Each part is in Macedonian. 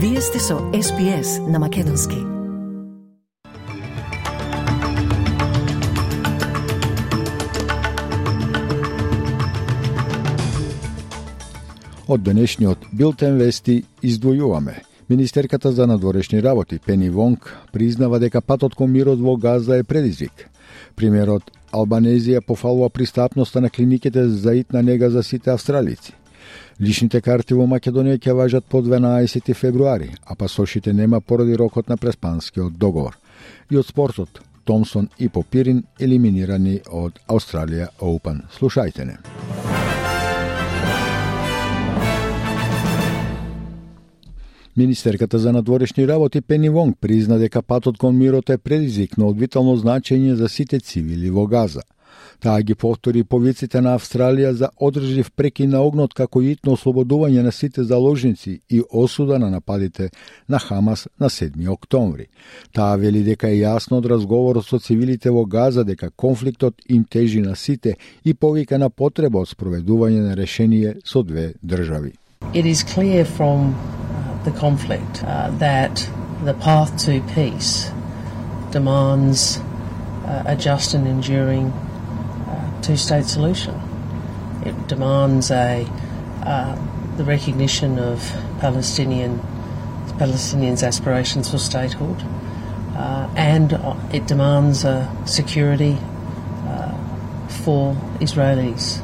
Вие сте со SPS на Македонски. Од денешниот Билтен Вести издвојуваме. Министерката за надворешни работи Пени Вонг признава дека патот кон мирот во Газа е предизвик. Примерот Албанезија пофалува пристапноста на клиниките за итна нега за сите австралици. Личните карти во Македонија ќе важат по 12 февруари, а пасошите нема поради рокот на преспанскиот договор. И од спортот, Томсон и Попирин елиминирани од Австралија Open. Слушајте не. Министерката за надворешни работи Пени Вонг призна дека патот кон мирот е предизвикно од витално значење за сите цивили во Газа. Таа ги повтори повиците на Австралија за одржлив прекин на огнот како итно ослободување на сите заложници и осуда на нападите на Хамас на 7 октомври. Таа вели дека е јасно од разговорот со цивилите во Газа дека конфликтот им тежи на сите и повика на потреба од спроведување на решение со две држави. It is clear from uh, the conflict uh, that the path to peace demands uh, a just and enduring two state solution. It demands a uh, the recognition of Palestinian Palestinians' aspirations for statehood, uh, and uh, it demands uh, security uh, for Israelis.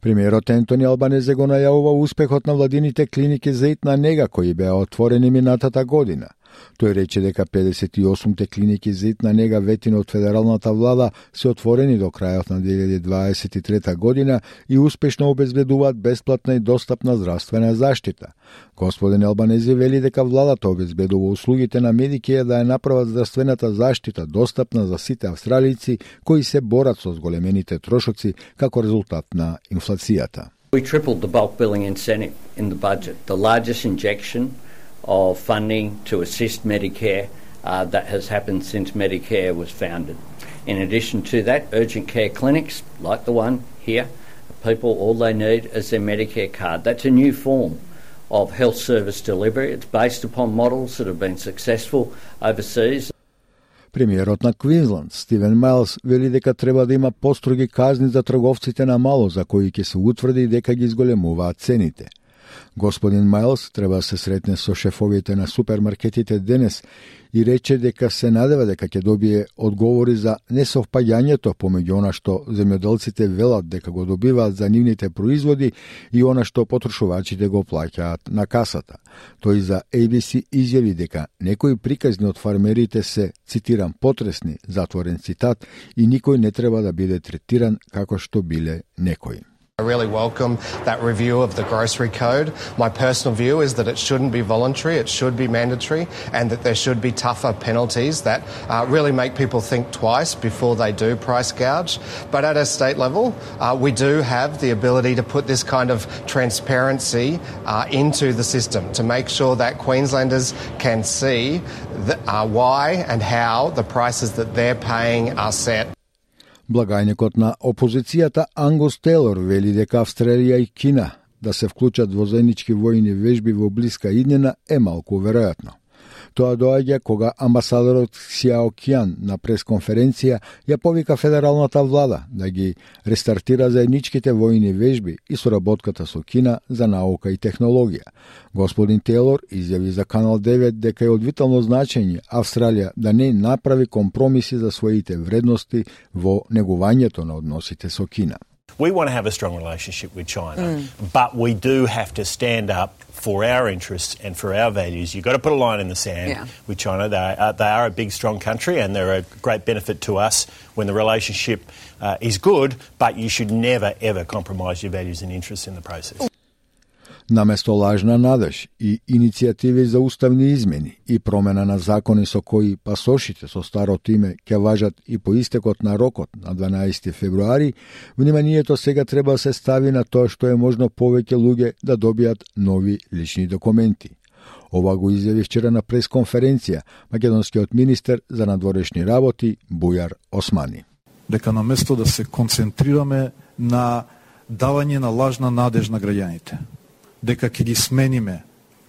Премиерот Ентони Албанезе го најавува успехот на владините клиники за итна нега кои беа отворени минатата година – Тој рече дека 58-те клиники за итна нега ветина од федералната влада се отворени до крајот на 2023 година и успешно обезбедуваат бесплатна и достапна здравствена заштита. Господин Албанези вели дека владата обезбедува услугите на Медикија да ја направат здравствената заштита достапна за сите австралици кои се борат со зголемените трошоци како резултат на инфлацијата. We tripled the bulk billing incentive in the budget, the largest injection of funding to assist Medicare uh, that has happened since Medicare was founded. In addition to that, urgent care clinics, like the one here, people all they need is their Medicare card. That's a new form of health service delivery. It's based upon models that have been successful overseas. Премиерот на Квинсленд, Стивен Майлс, вели дека треба да има построги казни за трговците на мало за кои ќе се утврди дека ги изголемуваат цените – Господин Майлс треба да се сретне со шефовите на супермаркетите денес и рече дека се надева дека ќе добие одговори за несовпаѓањето помеѓу она што земјоделците велат дека го добиваат за нивните производи и она што потрошувачите го плаќаат на касата. Тој за ABC изјави дека некои приказни од фармерите се, цитирам, потресни, затворен цитат, и никој не треба да биде третиран како што биле некои. I really welcome that review of the grocery code. My personal view is that it shouldn't be voluntary, it should be mandatory, and that there should be tougher penalties that uh, really make people think twice before they do price gouge. But at a state level, uh, we do have the ability to put this kind of transparency uh, into the system to make sure that Queenslanders can see the, uh, why and how the prices that they're paying are set. Благајникот на опозицијата Ангус Тейлор вели дека Австралија и Кина да се вклучат во заеднички војни вежби во блиска иднина е малку веројатно. Тоа доаѓа кога амбасадорот Сиао Киан на пресконференција ја повика федералната влада да ги рестартира заедничките војни вежби и соработката со Кина за наука и технологија. Господин Тейлор изјави за Канал 9 дека е од витално значење Австралија да не направи компромиси за своите вредности во негувањето на односите со Кина. We want to have a strong relationship with China, mm. but we do have to stand up for our interests and for our values. You've got to put a line in the sand yeah. with China. They are, they are, a big, strong country, and they're a great benefit to us when the relationship uh, is good, but you should never, ever compromise your values and interests in the process. Наместо лажна надеж и иницијативи за уставни измени и промена на закони со кои пасошите со старото име ќе важат и по истекот на рокот на 12 февруари, вниманието сега треба да се стави на тоа што е можно повеќе луѓе да добијат нови лични документи. Ова го изјави вчера на пресконференција македонскиот министер за надворешни работи Бујар Османи. Дека на место да се концентрираме на давање на лажна надеж на граѓаните, дека ќе ги смениме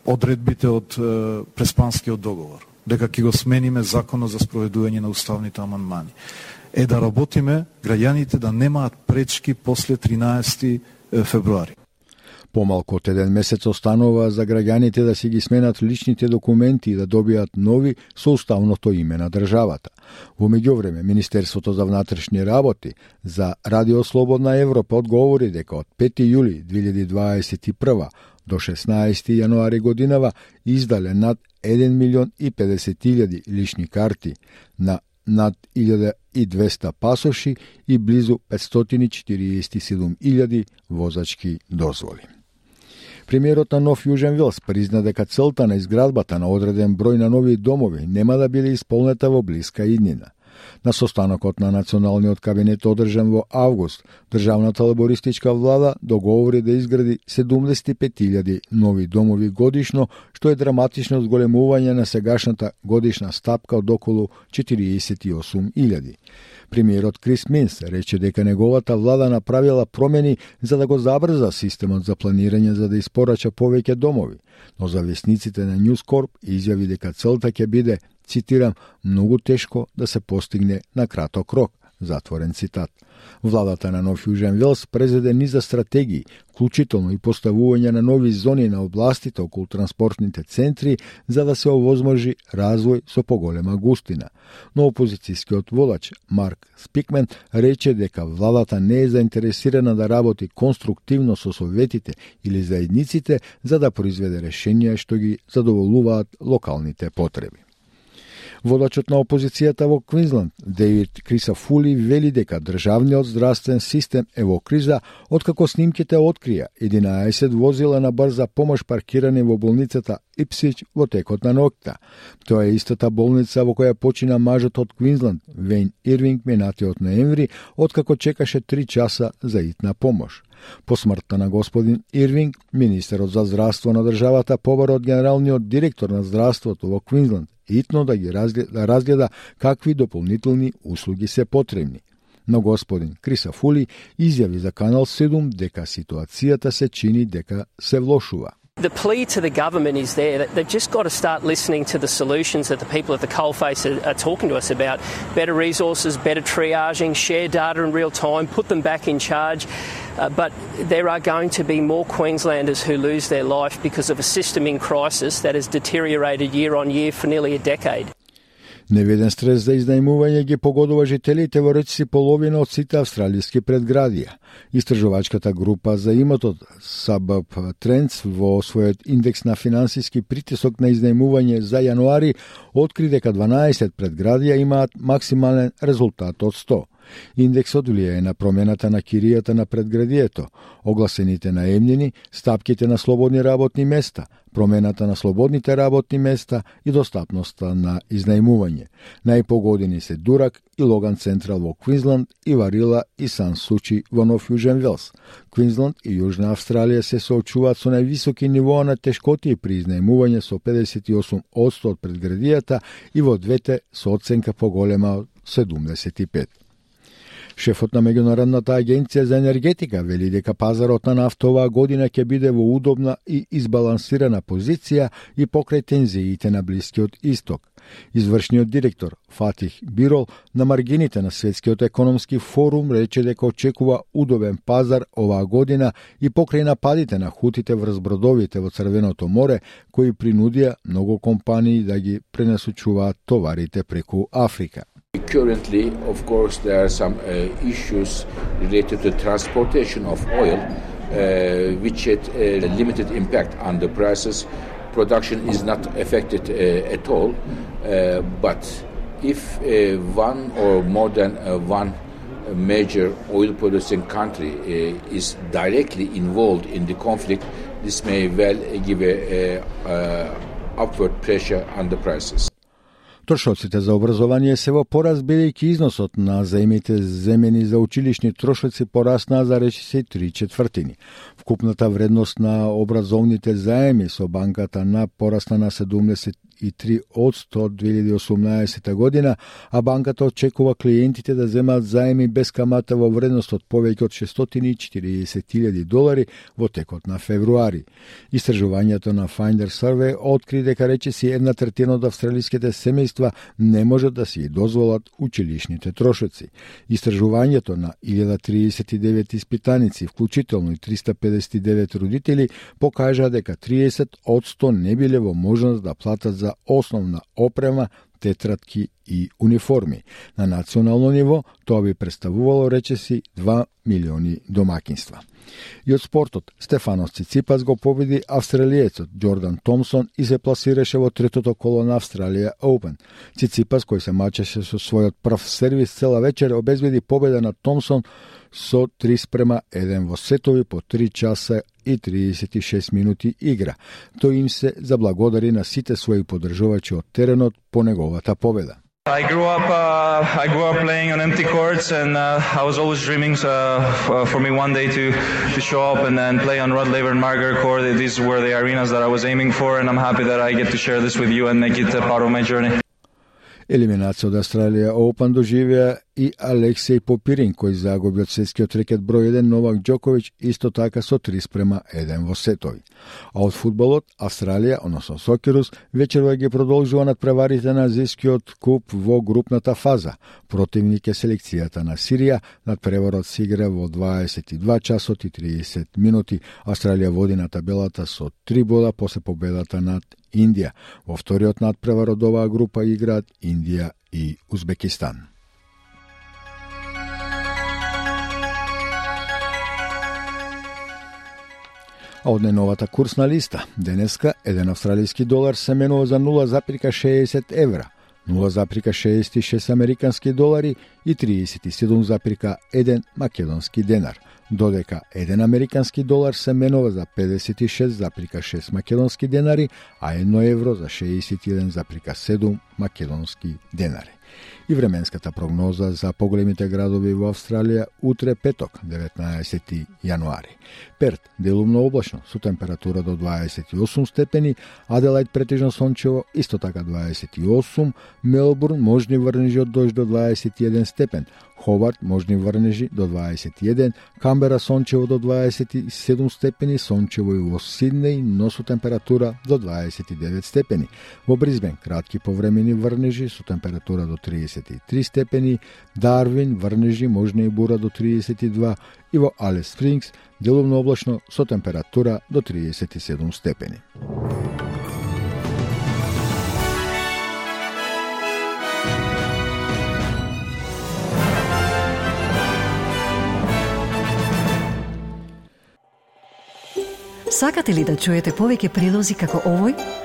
одредбите од Преспанскиот договор, дека ќе го смениме законот за спроведување на уставните амандмани. Е да работиме граѓаните да немаат пречки после 13 февруари. Помалку од еден месец останува за граѓаните да си ги сменат личните документи и да добијат нови со уставното име на државата. Во меѓувреме, Министерството за внатрешни работи за Радио Слободна Европа одговори дека од 5 јули 2021 до 16 јануари годинава издале над 1 милион и 50 илјади лични карти на над 1200 пасоши и близу 547.000 возачки дозволи. Премиерот на Нов Јужен Вилс призна дека целта на изградбата на одреден број на нови домови нема да биде исполнета во блиска иднина. На состанокот на Националниот кабинет одржан во август, државната лабористичка влада договори да изгради 75.000 нови домови годишно, што е драматично зголемување на сегашната годишна стапка од околу 48.000. Премиерот Крис Минс рече дека неговата влада направила промени за да го забрза системот за планирање за да испорача повеќе домови, но за весниците на Ньюскорп изјави дека целта ќе биде, цитирам, многу тешко да се постигне на краток рок, затворен цитат. Владата на Нов Јужен Велс презеде низа стратегии, вклучително и поставување на нови зони на областите околу транспортните центри за да се овозможи развој со поголема густина. Но опозицијскиот волач Марк Спикмен рече дека владата не е заинтересирана да работи конструктивно со советите или заедниците за да произведе решенија што ги задоволуваат локалните потреби. Водачот на опозицијата во Квинсленд, Дейвид Крисафули, вели дека државниот здравствен систем е во криза откако снимките открија 11 возила на брза помош паркирани во болницата Ипсич во текот на ноќта. Тоа е истата болница во која почина мажот од Квинсленд, Вейн Ирвинг, минатиот ноември, откако чекаше 3 часа за итна помош. По смртта на господин Ирвинг, министерот за здравство на државата побара од генералниот директор на здравството во Квинсленд итно да ги разгледа, да разгледа какви дополнителни услуги се потребни. Но господин Крисафули изјави за Канал 7 дека ситуацијата се чини дека се влошува. The plea to the government is there. That they've just got to start listening to the solutions that the people at the coalface are, are talking to us about. Better resources, better triaging, share data in real time, put them back in charge. Uh, but there are going to be more Queenslanders who lose their life because of a system in crisis that has deteriorated year on year for nearly a decade. Неведен стрес за изнајмување ги погодува жителите во речиси половина од сите австралиски предградија. Истражувачката група за имотот Сабаб Трендс во својот индекс на финансиски притисок на изнајмување за јануари откри дека 12 предградија имаат максимален резултат од 100. Индексот влијае на промената на киријата на предградието, огласените наемнини, стапките на слободни работни места, промената на слободните работни места и достапноста на изнајмување. Најпогодени се Дурак и Логан Централ во Квинсленд и Варила и Сан Сучи во Нов Јужен Велс. Квинсленд и Јужна Австралија се соочуваат со највисоки нивоа на тешкоти при изнајмување со 58% од предградијата и во двете со оценка поголема од 75. Шефот на Меѓународната агенција за енергетика вели дека пазарот на нафта оваа година ќе биде во удобна и избалансирана позиција и покрај тензиите на Блискиот Исток. Извршниот директор Фатих Бирол на маргините на Светскиот економски форум рече дека очекува удобен пазар оваа година и покрај нападите на хутите врз бродовите во Црвеното море, кои принудија многу компании да ги пренасочуваат товарите преку Африка. Currently, of course, there are some uh, issues related to transportation of oil, uh, which had a limited impact on the prices. Production is not affected uh, at all, uh, but if uh, one or more than uh, one major oil producing country is directly involved in the conflict, this may well give upward pressure on the prices. Трошоците за образование се во пораз бидејќи износот на заемите земени за училишни трошоци порасна за речиси три четвртини. Вкупната вредност на образовните заеми со банката на порасна на 70 3,3 од 2018 година, а банката очекува клиентите да земат заеми без камата во вредност од повеќе од 640.000 долари во текот на февруари. Истражувањето на Finder Survey откри дека речиси една третина од австралиските семејства не можат да си дозволат училишните трошоци. Истражувањето на 1039 испитаници, вклучително и 359 родители, покажа дека 30 од 100 не биле во можност да платат за za osnovna oprema тетратки и униформи. На национално ниво тоа би представувало речеси 2 милиони домакинства. И од спортот, Стефанос Циципас го победи австралиецот Джордан Томсон и се пласираше во третото коло на Австралија Open. Циципас, кој се мачеше со својот прв сервис цела вечер, обезбеди победа на Томсон со 3 спрема 1 во сетови по 3 часа и 36 минути игра. Тој им се заблагодари на сите своји поддржувачи од теренот по Ta. I grew up. Uh, I grew up playing on empty courts, and uh, I was always dreaming uh, for me one day to, to show up and then play on Rod Laver and Margaret Court. These were the arenas that I was aiming for, and I'm happy that I get to share this with you and make it a part of my journey. Eliminacijo od Australije Open doživlja и Алексеј Попирин, кој загуби од светскиот рекет број 1 Новак Џоковиќ исто така со 3 спрема 1 во сетови. А од фудбалот, Австралија, односно Сокерус, вечерва ги продолжува над преварите на Азискиот куп во групната фаза. Противник е селекцијата на Сирија, над преварот се игра во 22 часот и 30 минути. Австралија води на табелата со 3 бода после победата над Индија. Во вториот надпревар од оваа група играат Индија и Узбекистан. А од неновата курсна листа, денеска еден австралиски долар се менува за 0,60 евра, 0,66 американски долари и 37,1 македонски денар, додека 1 американски долар се менува за 56,6 македонски денари, а 1 евро за 61,7 македонски денари и временската прогноза за поголемите градови во Австралија утре петок, 19 јануари. Перт, делумно облачно, со температура до 28 степени, Аделајд претежно сончево, исто така 28, Мелбурн можни врнежи од дожд до 21 степен, Ховард можни врнежи до 21, Камбера сончево до 27 степени, сончево и во Сиднеј, но со температура до 29 степени. Во Бризбен кратки повремени врнежи со температура до до 33 степени, Дарвин врнежи можна и бура до 32 и во Алес Спрингс делумно облачно со температура до 37 степени. Сакате ли да чуете повеќе прилози како овој?